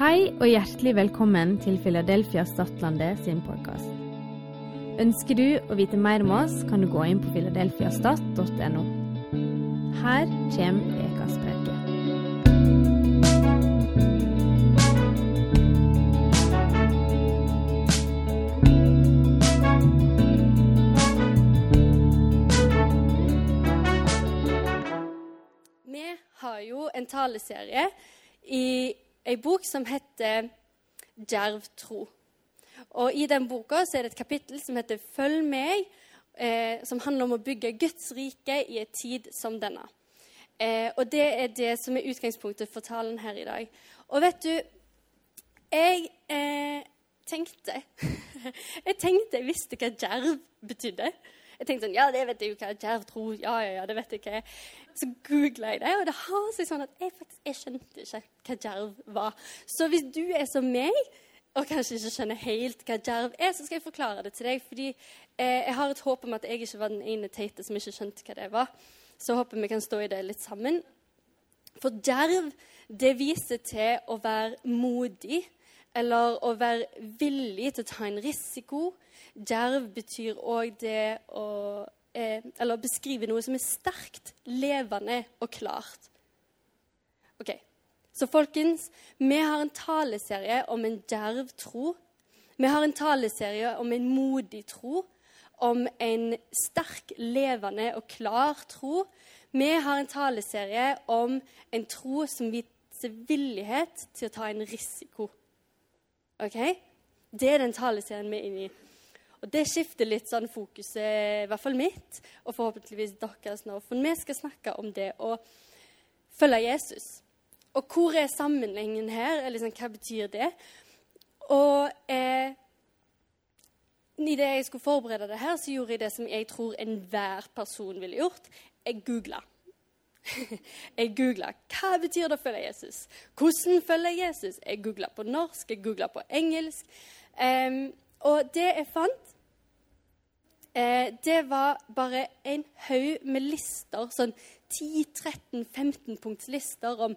Hei og hjertelig velkommen til Philadelphia Stadlandet sin podkast. Ønsker du å vite mer om oss, kan du gå inn på philadelphiastat.no. Her kommer ukas. Vi har jo en taleserie i ei bok som heter Djerv tro. Og I den boka er det et kapittel som heter 'Følg meg', eh, som handler om å bygge Guds rike i en tid som denne. Eh, og Det er det som er utgangspunktet for talen her i dag. Og vet du, jeg eh, tenkte Jeg tenkte jeg visste hva djerv betydde. Jeg tenkte sånn, ja, det vet jeg jo hva djerv tro Ja, ja, ja, det vet jeg hva. Så googla jeg det, og det har seg sånn at jeg faktisk jeg skjønte ikke hva djerv var. Så hvis du er som meg, og kanskje ikke skjønner helt hva djerv er, så skal jeg forklare det til deg. Fordi eh, jeg har et håp om at jeg ikke var den ene teite som ikke skjønte hva det var. Så håper vi kan stå i det litt sammen. For djerv, det viser til å være modig, eller å være villig til å ta en risiko. Djerv betyr òg det å eh, Eller beskrive noe som er sterkt, levende og klart. Ok, Så folkens, vi har en taleserie om en djerv tro. Vi har en taleserie om en modig tro, om en sterk, levende og klar tro. Vi har en taleserie om en tro som viser villighet til å ta en risiko. Ok? Det er den taleserien vi er inne i. Og Det skifter litt sånn fokuset, i hvert fall mitt, og forhåpentligvis deres nå. For vi skal snakke om det å følge Jesus. Og hvor er sammenhengen her? Eller liksom, hva betyr det? Og eh, det jeg skulle forberede det her, så gjorde jeg det som jeg tror enhver person ville gjort. Jeg googla. Jeg googla hva betyr det å følge Jesus. Hvordan følger Jesus? Jeg googla på norsk, jeg googla på engelsk. Um, og det jeg fant, eh, det var bare en haug med lister, sånn 10-13-15 punkts lister om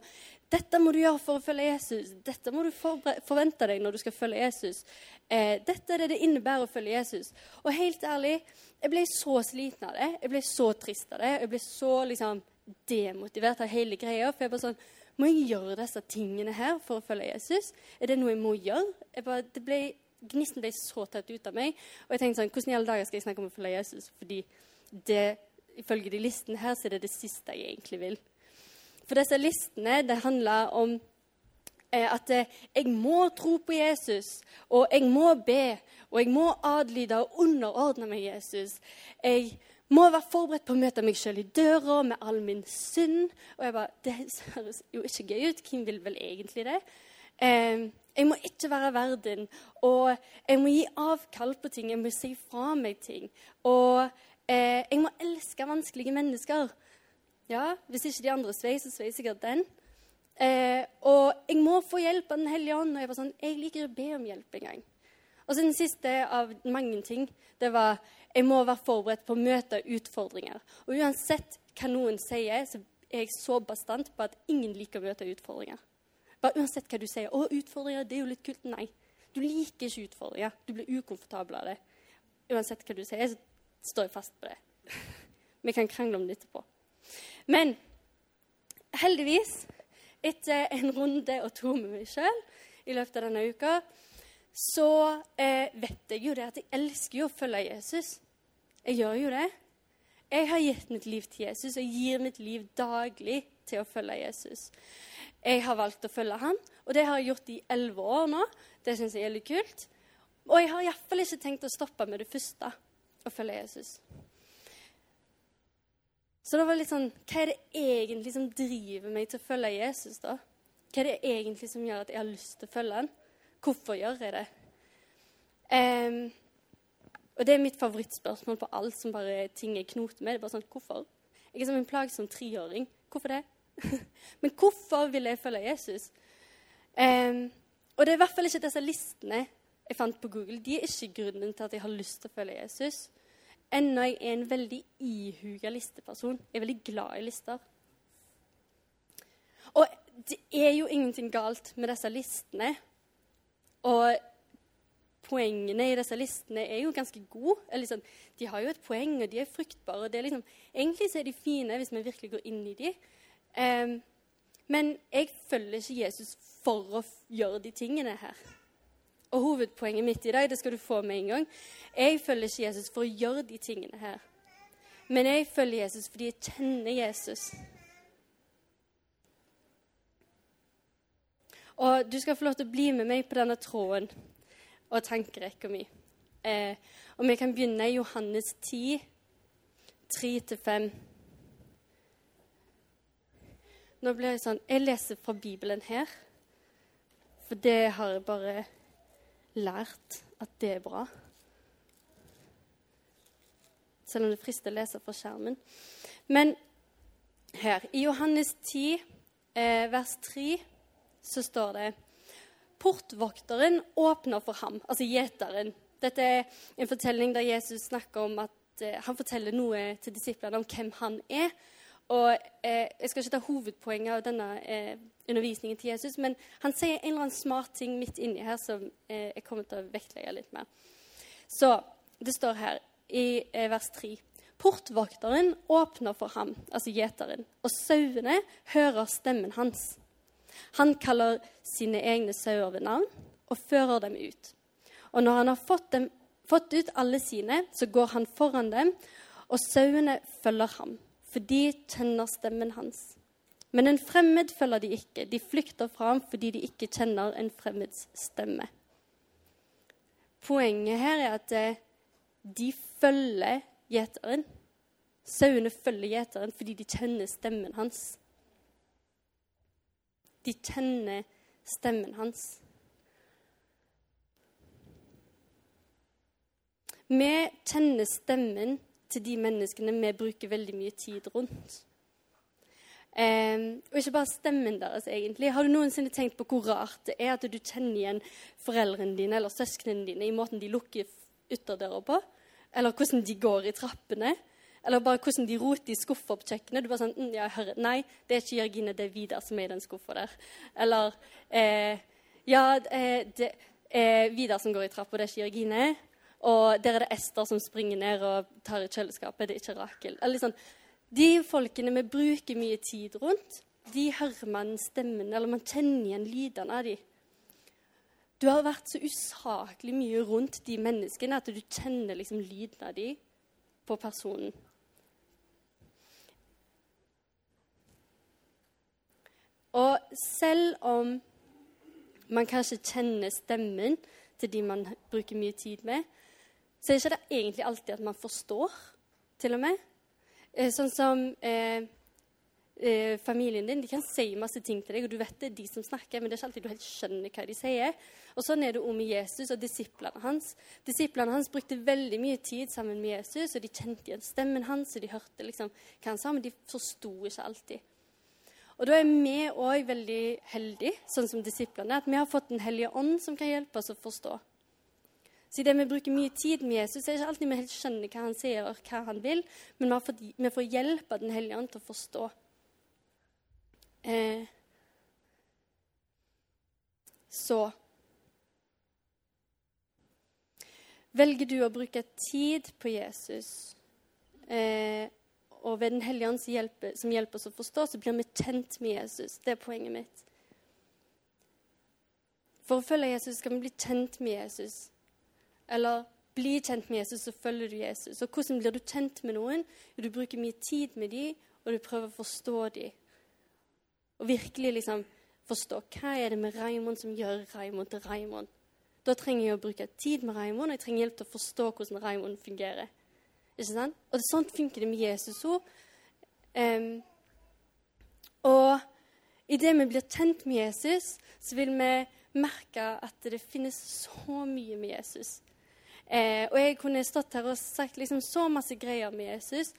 dette må du gjøre for å følge Jesus. Dette må du forvente deg når du skal følge Jesus. Eh, dette er det det innebærer å følge Jesus. Og helt ærlig, jeg ble så sliten av det. Jeg ble så trist av det. Jeg ble så liksom demotivert av hele greia. For jeg bare sånn Må jeg gjøre disse tingene her for å følge Jesus? Er det noe jeg må gjøre? Jeg bare, det ble, gnisten ble så tatt ut av meg. Og jeg tenkte sånn Hvordan i alle dager skal jeg snakke om å følge Jesus? Fordi det, ifølge de listene her så er det det siste jeg egentlig vil. For disse listene det handler om eh, at eh, jeg må tro på Jesus, og jeg må be, og jeg må adlyde og underordne meg Jesus. Jeg må være forberedt på å møte meg sjøl i døra med all min synd. Og jeg bare Det høres jo ikke gøy ut. Hvem vil vel egentlig det? Jeg må ikke være verden. Og jeg må gi avkall på ting. Jeg må si fra meg ting. Og eh, jeg må elske vanskelige mennesker. Ja, Hvis ikke de andre svei, så svei sikkert den. Eh, og jeg må få hjelp av Den hellige ånd. Og jeg var sånn, jeg liker å be om hjelp en gang. Og så den siste av mange ting, det var jeg må være forberedt på å møte utfordringer. Og uansett hva noen sier, så er jeg så bastant på at ingen liker å møte utfordringer. Bare Uansett hva du sier. 'Å, utfordringer, det er jo litt kult.' Nei. Du liker ikke utfordringer. Du blir ukomfortabel av det. Uansett hva du sier, så står jeg fast på det. Vi kan krangle om det etterpå. Men heldigvis, etter en runde og to med meg sjøl i løpet av denne uka, så eh, vet jeg jo det at jeg elsker jo å følge Jesus. Jeg gjør jo det. Jeg har gitt mitt liv til Jesus og gir mitt liv daglig til å følge Jesus. Jeg har valgt å følge han, og det har jeg gjort i elleve år nå. Det syns jeg er litt kult. Og jeg har iallfall ikke tenkt å stoppe med det første å følge Jesus. Så det var litt sånn Hva er det egentlig som driver meg til å følge Jesus, da? Hva er det egentlig som gjør at jeg har lyst til å følge han? Hvorfor gjør jeg det? Um, og det er mitt favorittspørsmål på alt som bare ting jeg knoter med. Det er bare sånn, Hvorfor? Jeg er som en plagsom treåring. Hvorfor det? Men hvorfor vil jeg følge Jesus? Um, og det er i hvert fall ikke disse listene jeg fant på Google. De er ikke grunnen til at jeg har lyst til å følge Jesus. Ennå jeg er en veldig ihuga listeperson. Jeg er veldig glad i lister. Og det er jo ingenting galt med disse listene. Og poengene i disse listene er jo ganske gode. Liksom, de har jo et poeng, og de er fruktbare. er liksom, Egentlig så er de fine hvis vi virkelig går inn i dem. Um, men jeg følger ikke Jesus for å gjøre de tingene her. Og hovedpoenget mitt i dag, det skal du få med en gang. Jeg følger ikke Jesus for å gjøre de tingene her. Men jeg følger Jesus fordi jeg kjenner Jesus. Og du skal få lov til å bli med meg på denne tråden og tankerekka mi. Eh, og vi kan begynne i Johannes 10, 3-5. Nå blir jeg sånn Jeg leser fra Bibelen her, for det har jeg bare lært at det er bra. Selv om det frister å lese fra skjermen. Men her, i Johannes 10, eh, vers 3, så står det Portvokteren åpner for ham, altså gjeteren. Dette er en fortelling der Jesus snakker om at eh, han forteller noe til disiplene om hvem han er. Og eh, Jeg skal ikke ta hovedpoenget av denne eh, undervisningen til Jesus, men han sier en eller annen smart ting midt inni her som eh, jeg kommer til å vektlegge litt mer. Så det står her i eh, vers 3. Portvokteren åpner for ham, altså gjeteren, og sauene hører stemmen hans. Han kaller sine egne sauer ved navn og fører dem ut. Og når han har fått, dem, fått ut alle sine, så går han foran dem, og sauene følger ham, for de kjenner stemmen hans. Men en fremmed følger de ikke. De flykter fra ham fordi de ikke kjenner en fremmeds stemme. Poenget her er at eh, de følger gjeteren. Sauene følger gjeteren fordi de kjenner stemmen hans. De kjenner stemmen hans. Vi kjenner stemmen til de menneskene vi bruker veldig mye tid rundt. Um, og ikke bare stemmen deres, egentlig. Har du noensinne tenkt på hvor rart det er at du kjenner igjen foreldrene dine eller søsknene dine i måten de lukker ytterdøra på? Eller hvordan de går i trappene? Eller bare hvordan de roter i skuffer på kjøkkenet. Du bare sånn, mm, ja, hører, Nei, det er ikke Jørgine, det er Vidar som er i den skuffa der. Eller eh, Ja, eh, det er Vidar som går i trappa, det er ikke Jørgine. Og der er det Ester som springer ned og tar i kjøleskapet, det er ikke Rakel. Liksom, de folkene vi bruker mye tid rundt, de hører man stemmen, eller man kjenner igjen lydene av de. Du har vært så usaklig mye rundt de menneskene at du kjenner liksom lyden av de på personen. Og selv om man kanskje kjenner stemmen til de man bruker mye tid med, så er det ikke egentlig alltid at man forstår, til og med. Eh, sånn som eh, eh, familien din de kan si masse ting til deg, og du vet det er de som snakker, men det er ikke alltid du helt skjønner hva de sier. Og Sånn er det òg med Jesus og disiplene hans. Disiplene hans brukte veldig mye tid sammen med Jesus, og de kjente igjen stemmen hans, og de hørte liksom hva han sa, men de forsto ikke alltid. Og da er vi òg veldig heldige, sånn som disiplene, at vi har fått Den hellige ånd som kan hjelpe oss å forstå. Så idet vi bruker mye tid med Jesus, er ikke alltid vi helt skjønner hva han sier og hva han vil, men vi får hjelp av Den hellige ånd til å forstå. Eh, så Velger du å bruke tid på Jesus eh, og ved Den hellige ånd som hjelper oss å forstå, så blir vi kjent med Jesus. Det er poenget mitt. For å følge Jesus skal vi bli kjent med Jesus. Eller bli kjent med Jesus, så følger du Jesus. Og hvordan blir du kjent med noen? Du bruker mye tid med dem, og du prøver å forstå dem. Og virkelig liksom forstå hva er det med Raimond som gjør Raimond til Raimond. Da trenger jeg å bruke tid med Raimond, og jeg trenger hjelp til å forstå hvordan Raimond fungerer. Ikke sant? Og det, sånn funker det med Jesus òg. Um, og idet vi blir kjent med Jesus, så vil vi merke at det finnes så mye med Jesus. Eh, og jeg kunne stått her og sagt liksom så masse greier med Jesus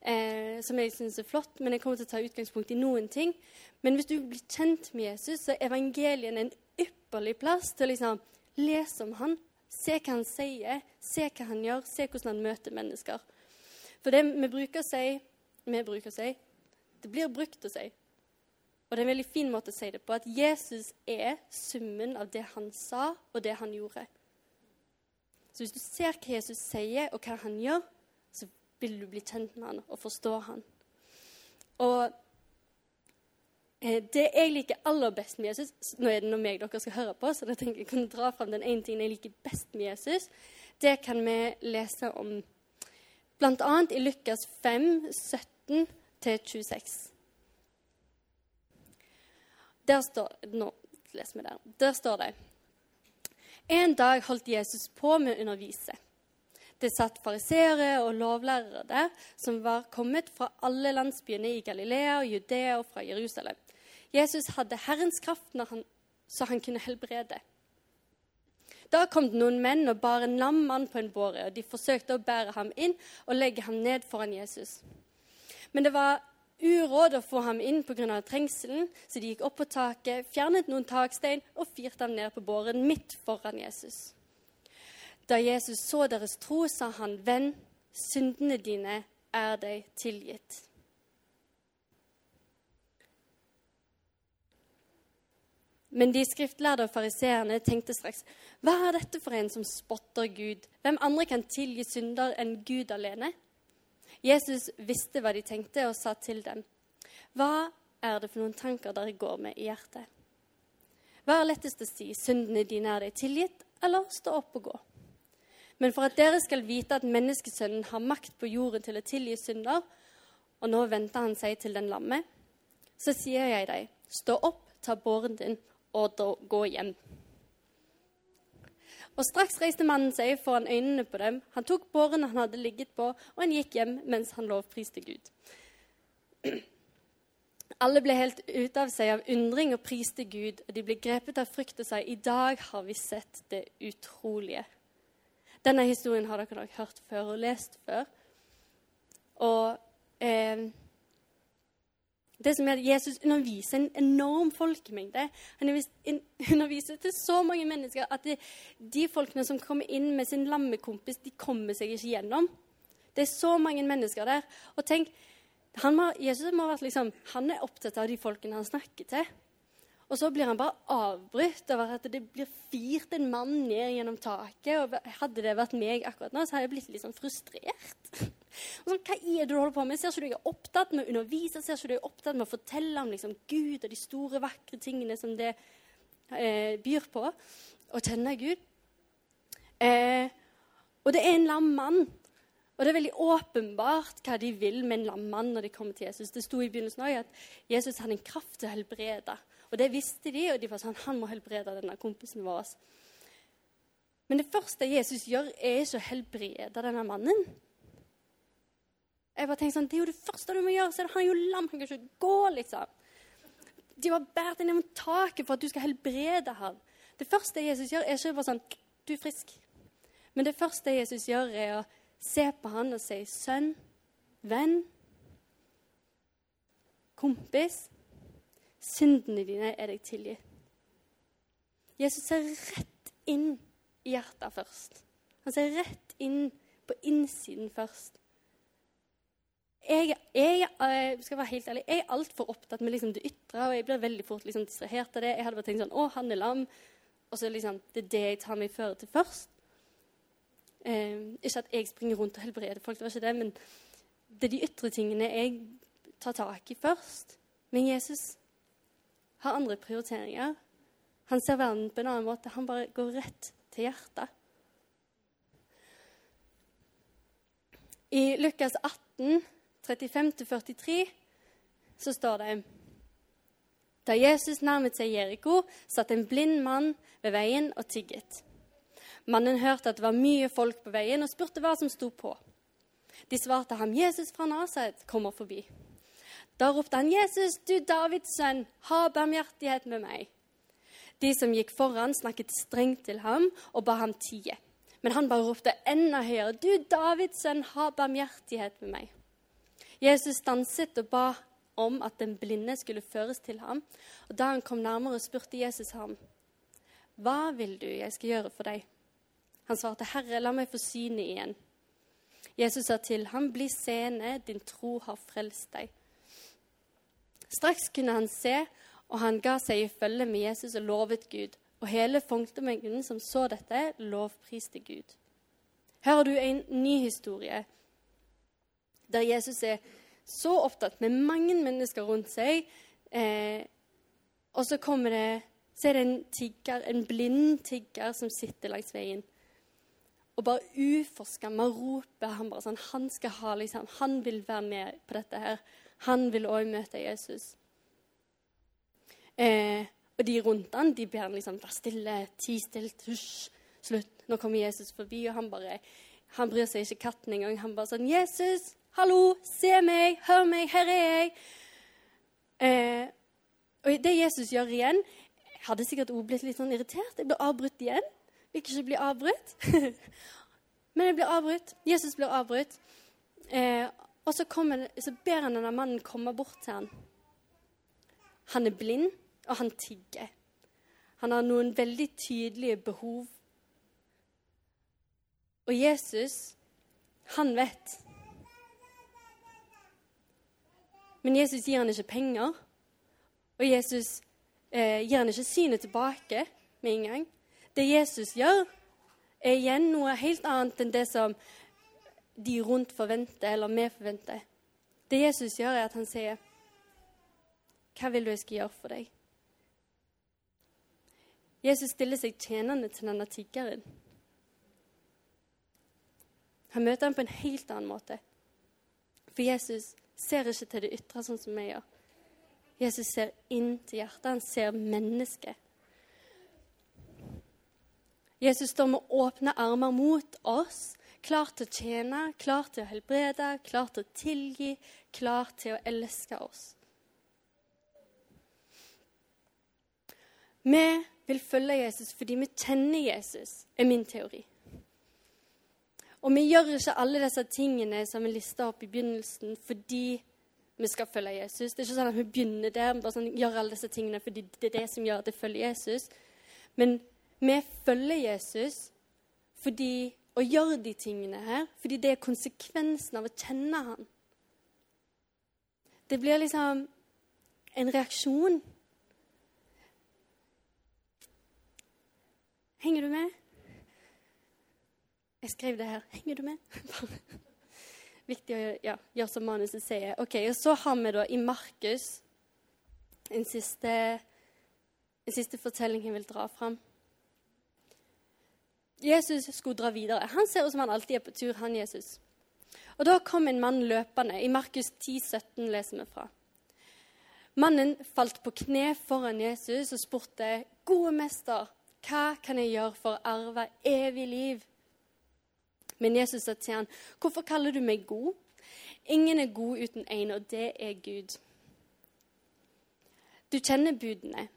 eh, som jeg syns er flott, men jeg kommer til å ta utgangspunkt i noen ting. Men hvis du blir kjent med Jesus, så er evangelien en ypperlig plass til å liksom lese om han, Se hva han sier, se hva han gjør, se hvordan han møter mennesker. For det vi bruker å si, vi bruker å si, det blir brukt å si. Og det er en veldig fin måte å si det på, at Jesus er summen av det han sa, og det han gjorde. Så hvis du ser hva Jesus sier, og hva han gjør, så vil du bli kjent med han og forstå han. Og eh, det jeg liker aller best med Jesus Nå er det noe meg dere skal høre på, så da tenker jeg kunne dra fram den ene tingen jeg liker best med Jesus. Det kan vi lese om bl.a. i Lukas 5, 17-26. Der står Nå leser vi der. Der står det En dag holdt Jesus på med å undervise. Det satt fariseere og lovlærere der, som var kommet fra alle landsbyene i Galilea og Judea og fra Jerusalem. Jesus hadde Herrens kraft han, så han kunne helbrede. Da kom det noen menn og bar en lam mann på en båre, og de forsøkte å bære ham inn og legge ham ned foran Jesus. Men det var uråd å få ham inn pga. trengselen, så de gikk opp på taket, fjernet noen takstein og firte ham ned på båren midt foran Jesus. Da Jesus så deres tro, sa han, 'Venn, syndene dine er deg tilgitt.' Men de skriftlærde og fariseerne tenkte straks, 'Hva er dette for en som spotter Gud?' 'Hvem andre kan tilgi synder enn Gud alene?' Jesus visste hva de tenkte, og sa til dem, 'Hva er det for noen tanker dere går med i hjertet?' Hva er lettest å si, 'Syndene dine er deg tilgitt', eller 'stå opp og gå'? Men for at dere skal vite at menneskesønnen har makt på jorden til å tilgi synder, og nå venter han seg til den lamme, så sier jeg deg, stå opp, ta båren din og gå hjem. Og Straks reiste mannen seg foran øynene på dem. Han tok båren han hadde ligget på, og han gikk hjem mens han lovpriste Gud. Alle ble helt ute av seg av undring og priste Gud, og de ble grepet av frykt og sa i dag har vi sett det utrolige. Denne historien har dere nok hørt før og lest før. Og eh, det som er at Jesus underviser en enorm folkemengde. Han underviser til så mange mennesker at det, de folkene som kommer inn med sin lammekompis, de kommer seg ikke gjennom. Det er så mange mennesker der. Og tenk, må, Jesus må vært liksom, han er opptatt av de folkene han snakker til. Og så blir han bare avbrutt over at det blir firt en mann ned gjennom taket. og Hadde det vært meg akkurat nå, så hadde jeg blitt litt sånn frustrert. Og sånn, Hva er det du holder på med? Ser ikke du jeg er opptatt med å undervise? Ser ikke du jeg er opptatt med å fortelle om liksom, Gud og de store, vakre tingene som det eh, byr på? Å kjenne Gud. Eh, og det er en lam mann. Og det er veldig åpenbart hva de vil med en lam mann når de kommer til Jesus. Det sto i begynnelsen også at Jesus hadde en kraft til å helbrede. Og det visste de, og de var sånn Han må helbrede denne kompisen vår. Men det første Jesus gjør, er ikke å helbrede denne mannen. Jeg bare tenker sånn, Det er jo det første du må gjøre. så Han er jo lam, han kan ikke gå, liksom. De har båret ned mot taket for at du skal helbrede ham. Det første Jesus gjør, er ikke bare sånn Du er frisk. Men det første Jesus gjør, er å se på han og si sønn, venn, kompis. Syndene dine er deg tilgitt. Jesus ser rett inn i hjertet først. Han ser rett inn på innsiden først. Jeg, jeg, jeg skal være helt ærlig, jeg er altfor opptatt med liksom det ytre, og jeg blir veldig fort liksom distrahert av det. Jeg hadde bare tenkt sånn Å, han er lam. Og så liksom, det er det jeg tar meg føre til først. Eh, ikke at jeg springer rundt og helbreder folk, det var ikke det, men det er de ytre tingene jeg tar tak i først. Men Jesus har andre prioriteringer. Han ser verden på en annen måte. Han bare går rett til hjertet. I Lukas 18, 35-43, så står det Da Jesus nærmet seg Jeriko, satt en blind mann ved veien og tigget. Mannen hørte at det var mye folk på veien, og spurte hva som sto på. De svarte ham, 'Jesus fra Nasaret kommer forbi.' Da ropte han, 'Jesus, du Davids sønn, ha barmhjertighet med meg.' De som gikk foran, snakket strengt til ham og ba ham tie. Men han bare ropte enda høyere, 'Du Davids sønn, ha barmhjertighet med meg.' Jesus stanset og ba om at den blinde skulle føres til ham. Og Da han kom nærmere, spurte Jesus ham, 'Hva vil du jeg skal gjøre for deg?' Han svarte, 'Herre, la meg få synet igjen.' Jesus sa til ham, 'Bli seende, din tro har frelst deg.' Straks kunne han se, Og han ga seg i følge med Jesus og lovet Gud. Og hele folkemengden som så dette, lovpriste Gud. Her har du en ny historie der Jesus er så opptatt med mange mennesker rundt seg. Eh, og så, det, så er det en, tigger, en blind tigger som sitter langs veien. Og bare uforskamma roper han bare sånn Han skal ha liksom, han vil være med på dette her. Han vil òg møte Jesus. Eh, og de rundt han, de ber han liksom være stille, ti stilt, hysj, slutt. Nå kommer Jesus forbi, og han bare han bryr seg ikke katten engang. Han bare sånn 'Jesus, hallo, se meg, hør meg, her er jeg.' Eh, og det Jesus gjør igjen Jeg hadde sikkert også blitt litt sånn irritert. Jeg ble avbrutt igjen. Vil ikke bli avbrutt. Men jeg blir avbrutt. Jesus blir avbrutt. Eh, og så, kommer, så ber han denne mannen komme bort til han. Han er blind, og han tigger. Han har noen veldig tydelige behov. Og Jesus, han vet. Men Jesus gir han ikke penger. Og Jesus eh, gir han ikke synet tilbake med en gang. Det Jesus gjør, er igjen noe helt annet enn det som de rundt forventer, eller vi forventer. Det Jesus gjør, er at han sier, 'Hva vil du jeg skal gjøre for deg?' Jesus stiller seg tjenende til denne tiggeren. Han møter ham på en helt annen måte. For Jesus ser ikke til det ytre sånn som vi gjør. Jesus ser inn til hjertet. Han ser mennesket. Jesus står med åpne armer mot oss Klar til å tjene, klar til å helbrede, klar til å tilgi, klar til å elske oss. Vi vil følge Jesus fordi vi kjenner Jesus, er min teori. Og vi gjør ikke alle disse tingene som vi lista opp i begynnelsen, fordi vi skal følge Jesus. Det er ikke sånn at vi begynner der, bare sånn, gjør alle disse tingene fordi det er det som gjør at jeg følger Jesus. Men vi følger Jesus fordi å gjøre de tingene her, fordi det er konsekvensen av å kjenne han. Det blir liksom en reaksjon. Henger du med? Jeg skrev det her. Henger du med? Viktig å ja, gjøre som manuset sier. Ok, og Så har vi da i Markus en siste, en siste fortelling jeg vil dra fram. Jesus skulle dra videre. Han ser ut som han alltid er på tur, han Jesus. Og Da kom en mann løpende. I Markus 10, 17 leser vi fra. Mannen falt på kne foran Jesus og spurte, 'Gode mester, hva kan jeg gjøre for å arve evig liv?' Men Jesus sa til han, 'Hvorfor kaller du meg god?' Ingen er god uten én, og det er Gud. Du kjenner budene.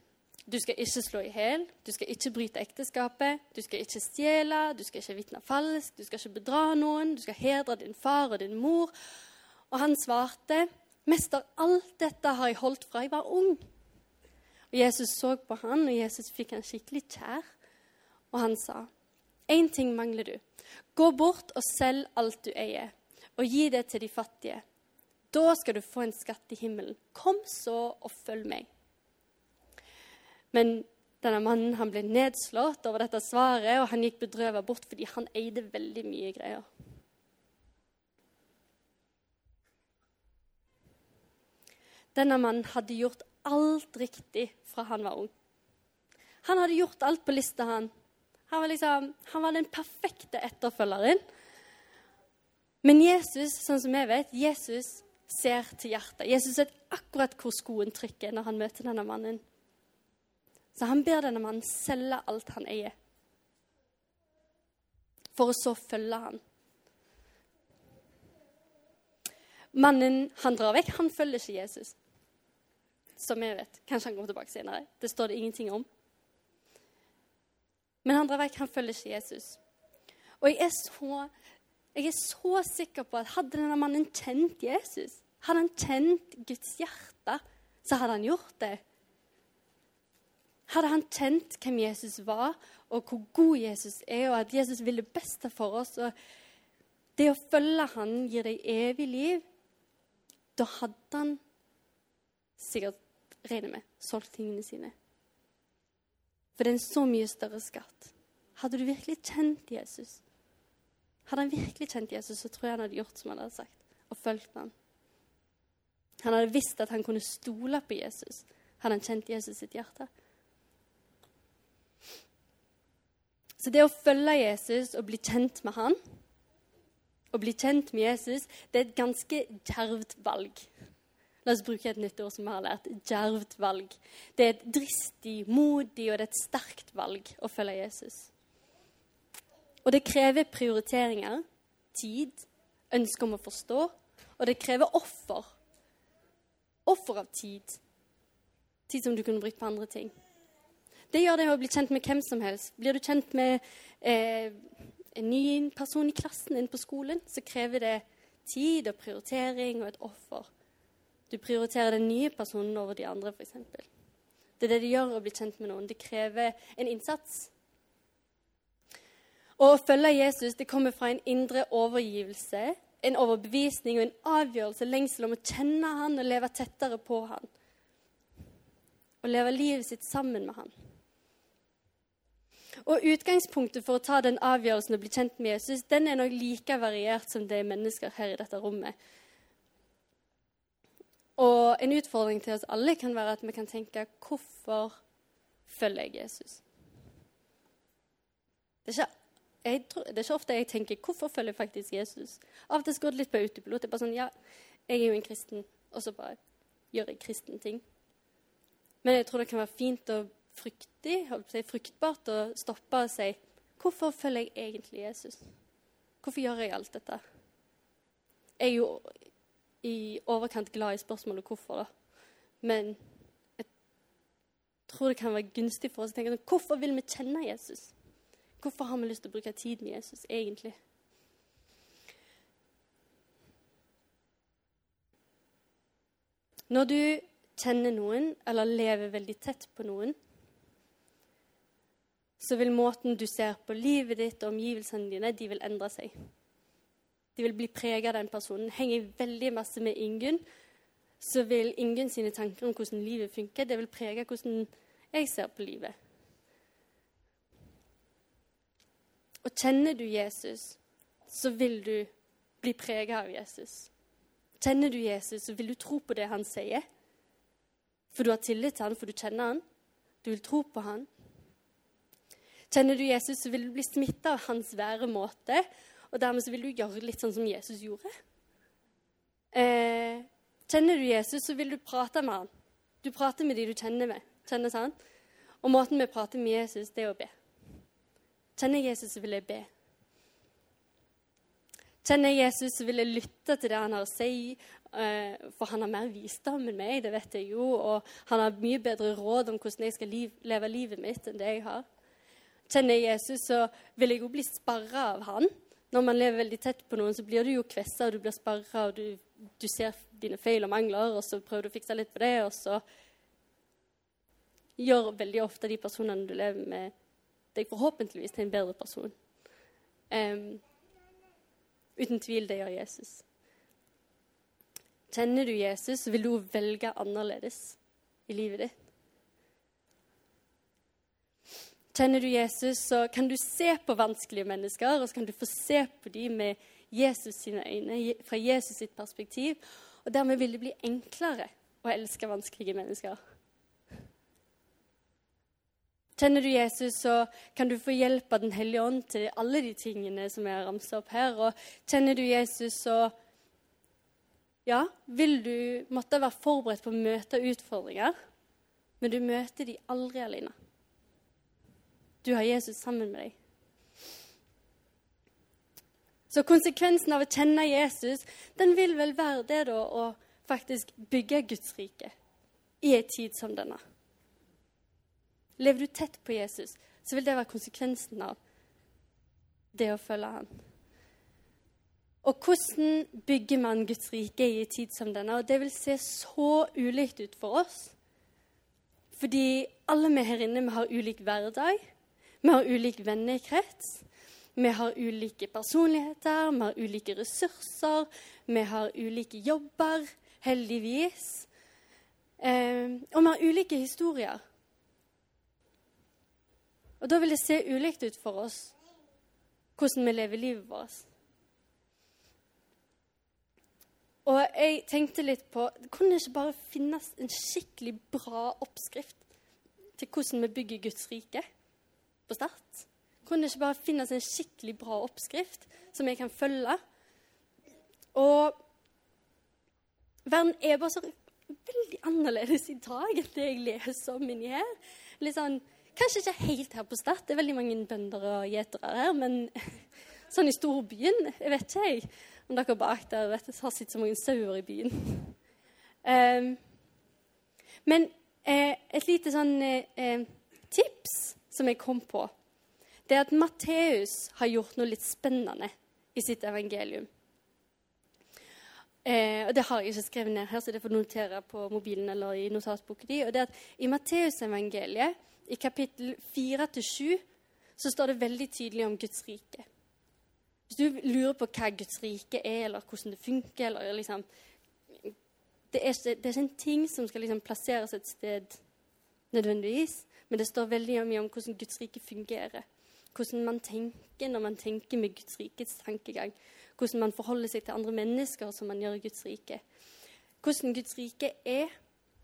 Du skal ikke slå i hjel, du skal ikke bryte ekteskapet, du skal ikke stjele, du skal ikke vitne falskt, du skal ikke bedra noen, du skal hedre din far og din mor. Og han svarte, 'Mester, alt dette har jeg holdt fra jeg var ung.' Og Jesus så på han, og Jesus fikk han skikkelig kjær. Og han sa, 'Én ting mangler du. Gå bort og selg alt du eier, og gi det til de fattige.' Da skal du få en skatt i himmelen. Kom så og følg meg. Men denne mannen han ble nedslått over dette svaret, og han gikk bedrøvet bort fordi han eide veldig mye greier. Denne mannen hadde gjort alt riktig fra han var ung. Han hadde gjort alt på lista, han. Han var, liksom, han var den perfekte etterfølgeren. Men Jesus, sånn som jeg vet, Jesus ser til hjertet. Jesus vet akkurat hvor skoen trykker når han møter denne mannen. Så han ber denne mannen selge alt han eier, for å så følge han. Mannen han drar vekk, han følger ikke Jesus. Som jeg vet. Kanskje han kommer tilbake senere. Det står det ingenting om. Men han drar vekk, han følger ikke Jesus. Og jeg er så, jeg er så sikker på at hadde denne mannen kjent Jesus, hadde han kjent Guds hjerte, så hadde han gjort det. Hadde han kjent hvem Jesus var, og hvor god Jesus er, og at Jesus vil det beste for oss, og det å følge han gir deg evig liv, da hadde han sikkert regner med, solgt tingene sine. For det er en så mye større skatt. Hadde du virkelig kjent Jesus, hadde han virkelig kjent Jesus, så tror jeg han hadde gjort som han hadde sagt, og fulgt ham. Han hadde visst at han kunne stole på Jesus, hadde han kjent Jesus sitt hjerte. Så det å følge Jesus og bli kjent med han, å bli kjent med Jesus, det er et ganske djervt valg. La oss bruke et nytt ord som vi har lært. Djervt valg. Det er et dristig, modig og det er et sterkt valg å følge Jesus. Og det krever prioriteringer, tid, ønske om å forstå, og det krever offer. Offer av tid. Tid som du kunne brukt på andre ting. Det gjør det å bli kjent med hvem som helst. Blir du kjent med eh, en ny person i klassen din på skolen, så krever det tid og prioritering og et offer. Du prioriterer den nye personen over de andre, f.eks. Det er det det gjør å bli kjent med noen. Det krever en innsats. Og å følge Jesus det kommer fra en indre overgivelse, en overbevisning og en avgjørelse, lengsel om å kjenne han og leve tettere på han. Og leve livet sitt sammen med han. Og Utgangspunktet for å ta den avgjørelsen og bli kjent med Jesus den er nok like variert som det er mennesker her i dette rommet. Og en utfordring til oss alle kan være at vi kan tenke hvorfor følger jeg Jesus? Det er, ikke, tror, det er ikke, ofte jeg tenker hvorfor følger jeg faktisk Jesus? Av og til går det litt på autopilot. Det er bare sånn, ja, jeg er jo en kristen, og så bare gjør jeg kristne ting. Men jeg tror det kan være fint og fryktig, fruktbart å stoppe og si hvorfor følger jeg egentlig Jesus? Hvorfor gjør jeg alt dette? Jeg er jo i overkant glad i spørsmålet hvorfor. da. Men jeg tror det kan være gunstig for oss å tenke sånn Hvorfor vil vi kjenne Jesus? Hvorfor har vi lyst til å bruke tid med Jesus egentlig? Når du kjenner noen eller lever veldig tett på noen, så vil måten du ser på livet ditt og omgivelsene dine, de vil endre seg. De vil bli preget av den personen. Henger veldig masse med Ingunn, så vil Ingunn sine tanker om hvordan livet funker, det vil prege hvordan jeg ser på livet. Og kjenner du Jesus, så vil du bli prega av Jesus. Kjenner du Jesus, så vil du tro på det han sier. For du har tillit til han, for du kjenner han. Du vil tro på han. Kjenner du Jesus, så vil du bli smitta av hans væremåte og dermed så vil du gjøre litt sånn som Jesus gjorde. Eh, kjenner du Jesus, så vil du prate med han. Du prater med de du kjenner med. Kjenner han? Og måten vi prater med Jesus, det er å be. Kjenner jeg Jesus, så vil jeg be. Kjenner jeg Jesus, så vil jeg lytte til det han har å si. Eh, for han har mer visdom enn meg, det vet jeg jo. Og han har mye bedre råd om hvordan jeg skal liv, leve livet mitt, enn det jeg har. Kjenner jeg Jesus, så vil jeg jo bli sparra av han når man lever veldig tett på noen, så blir du jo kvessa, og du blir sparra, og du, du, ser dine feil og mangler, og så prøver du å fikse litt på det, og så gjør veldig ofte de personene du lever med, deg forhåpentligvis til en bedre person. Um, uten tvil, det gjør Jesus. Kjenner du Jesus, vil du velge annerledes i livet ditt. Kjenner du Jesus, så kan du se på vanskelige mennesker, og så kan du få se på dem med Jesus sine øyne, fra Jesus sitt perspektiv. Og dermed vil det bli enklere å elske vanskelige mennesker. Kjenner du Jesus, så kan du få hjelp av Den hellige ånd til alle de tingene som jeg har ramsa opp her. Og kjenner du Jesus, så ja, vil du måtte være forberedt på å møte utfordringer, men du møter de aldri alene. Du har Jesus sammen med deg. Så konsekvensen av å kjenne Jesus, den vil vel være det da å faktisk bygge Guds rike i en tid som denne. Lever du tett på Jesus, så vil det være konsekvensen av det å følge han. Og hvordan bygger man Guds rike i en tid som denne? Og det vil se så ulikt ut for oss. Fordi alle vi her inne vi har ulik hverdag. Vi har ulik vennekrets. Vi har ulike personligheter, vi har ulike ressurser, vi har ulike jobber, heldigvis. Eh, og vi har ulike historier. Og da vil det se ulikt ut for oss hvordan vi lever livet vårt. Og jeg tenkte litt på Det kunne ikke bare finnes en skikkelig bra oppskrift til hvordan vi bygger Guds rike på Start? Kunne det ikke bare finnes en skikkelig bra oppskrift som jeg kan følge? Og verden er bare så veldig annerledes i dag enn det jeg leser om inni her. Litt sånn, Kanskje ikke helt her på Start, det er veldig mange bønder og gjetere her, men sånn i storbyen, jeg vet ikke jeg om dere bak der vet, har sett så mange sauer i byen. Um, men eh, et lite sånn eh, tips som jeg kom på, det er at Matteus har gjort noe litt spennende i sitt evangelium. Eh, og Det har jeg ikke skrevet ned her, så det får du notere på mobilen eller i notatboken din. Og det er at I Matteusevangeliet, i kapittel 4-7, så står det veldig tydelig om Guds rike. Hvis du lurer på hva Guds rike er, eller hvordan det funker eller liksom, det, er ikke, det er ikke en ting som skal liksom plasseres et sted nødvendigvis, men det står veldig mye om hvordan Guds rike fungerer. Hvordan man tenker når man tenker med Guds rikets tankegang hvordan man forholder seg til andre mennesker som man gjør i Guds rike. Hvordan Guds rike er,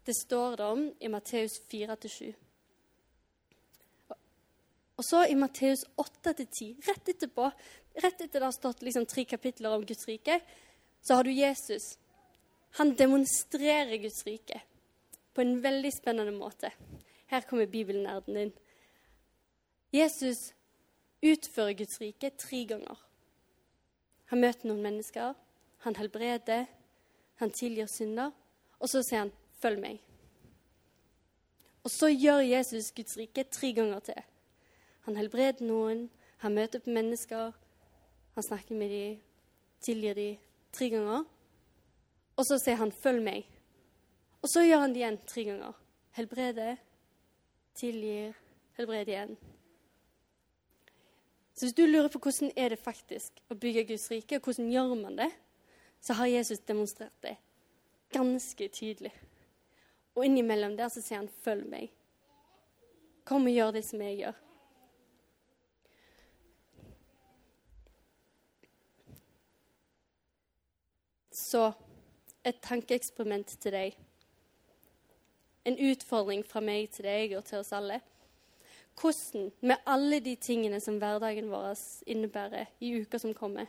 det står det om i Matteus 4-7. Og så i Matteus 8-10, rett etterpå, rett etter det har stått liksom tre kapitler om Guds rike, så har du Jesus. Han demonstrerer Guds rike på en veldig spennende måte. Her kommer bibelnerden inn. Jesus utfører Guds rike tre ganger. Han møter noen mennesker, han helbreder, han tilgir synder. Og så sier han 'følg meg'. Og så gjør Jesus Guds rike tre ganger til. Han helbreder noen, han møter på mennesker, han snakker med dem, tilgir dem tre ganger. Og så sier han 'følg meg'. Og så gjør han det igjen tre ganger. Helbreder, tilgir, helbreder igjen. Så hvis du lurer på hvordan er det faktisk å bygge Guds rike, og hvordan gjør man det, så har Jesus demonstrert det ganske tydelig. Og innimellom der så sier han 'følg meg'. Kom og gjør det som jeg gjør. Så et tankeeksperiment til deg. En utfordring fra meg til deg og til oss alle hvordan, med alle de tingene som hverdagen vår innebærer i uka som kommer,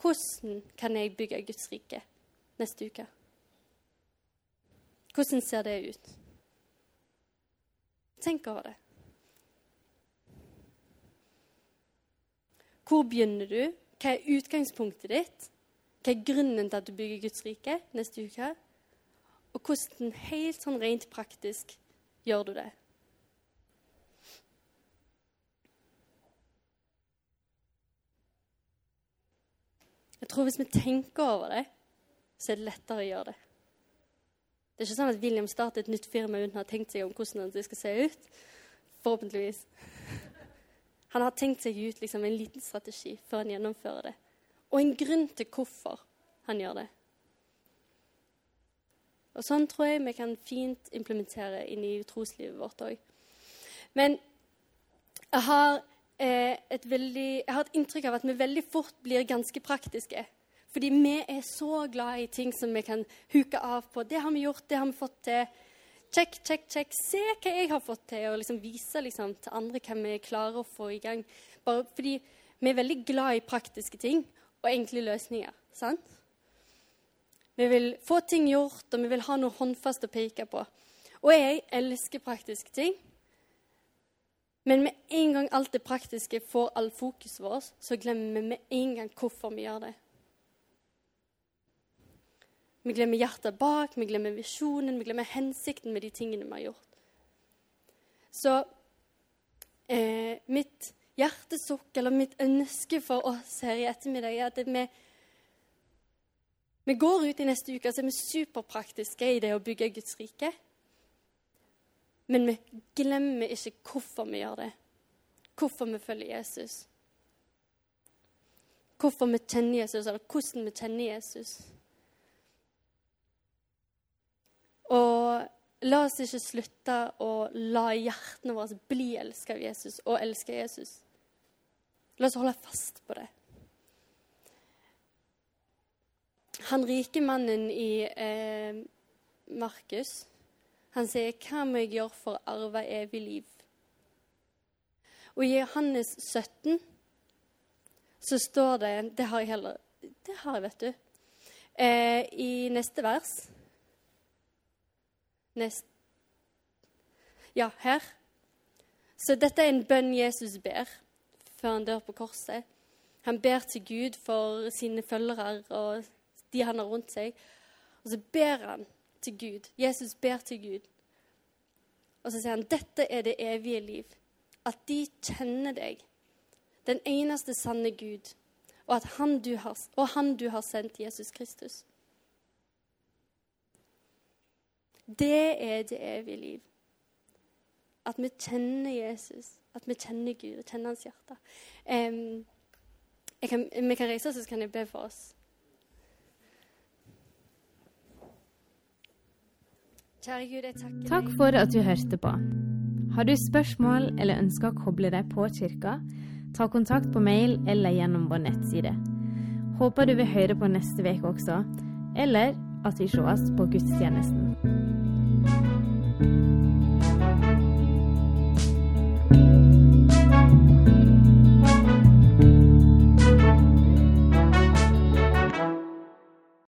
hvordan kan jeg bygge Guds rike neste uke? Hvordan ser det ut? Tenk over det. Hvor begynner du? Hva er utgangspunktet ditt? Hva er grunnen til at du bygger Guds rike neste uke? Og hvordan helt sånn rent praktisk gjør du det? Jeg tror hvis vi tenker over det, så er det lettere å gjøre det. Det er ikke sånn at William starter et nytt firma uten å ha tenkt seg om hvordan det skal se ut. Forhåpentligvis. Han har tenkt seg ut liksom, en liten strategi før han gjennomfører det. Og en grunn til hvorfor han gjør det. Og Sånn tror jeg vi kan fint implementere inn i troslivet vårt òg. Men jeg har Eh, et veldig, jeg har et inntrykk av at vi veldig fort blir ganske praktiske. Fordi vi er så glad i ting som vi kan huke av på. Det har vi gjort, det har vi fått til. Check, check, check. Se hva jeg har fått til, og liksom vise liksom, til andre hva vi klarer å få i gang. Bare fordi vi er veldig glad i praktiske ting og enkle løsninger. sant? Vi vil få ting gjort, og vi vil ha noe håndfast å peke på. Og jeg elsker praktiske ting. Men med en gang alt det praktiske får all fokuset vårt, så glemmer vi med en gang hvorfor vi gjør det. Vi glemmer hjertet bak, vi glemmer visjonen, vi glemmer hensikten med de tingene vi har gjort. Så eh, mitt hjertesukk, eller mitt ønske for oss her i ettermiddag, er at vi, vi går ut i neste uke og er vi superpraktiske i det å bygge Guds rike. Men vi glemmer ikke hvorfor vi gjør det. Hvorfor vi følger Jesus. Hvorfor vi kjenner Jesus, eller hvordan vi kjenner Jesus. Og La oss ikke slutte å la hjertene våre bli elska av Jesus og elske Jesus. La oss holde fast på det. Han rike mannen i eh, Markus, han sier, 'Hva må jeg gjøre for å arve evig liv?' Og i Johannes 17 så står det Det har jeg heller Det har jeg, vet du. Eh, I neste vers Nest, Ja, her. Så dette er en bønn Jesus ber før han dør på korset. Han ber til Gud for sine følgere og de han har rundt seg. Og så ber han til Gud. Jesus ber til Gud. Og så sier han dette er det evige liv. At de kjenner deg, den eneste sanne Gud, og, at han du har, og han du har sendt, Jesus Kristus. Det er det evige liv. At vi kjenner Jesus, at vi kjenner Gud og kjenner hans hjerte. Um, kan, vi kan reise oss, så kan jeg be for oss. Kjære Gud, jeg takker Takk for at du hørte på. Har du spørsmål eller ønsker å koble deg på kirka, ta kontakt på mail eller gjennom vår nettside. Håper du vil høre på neste uke også, eller at vi sees på gudstjenesten.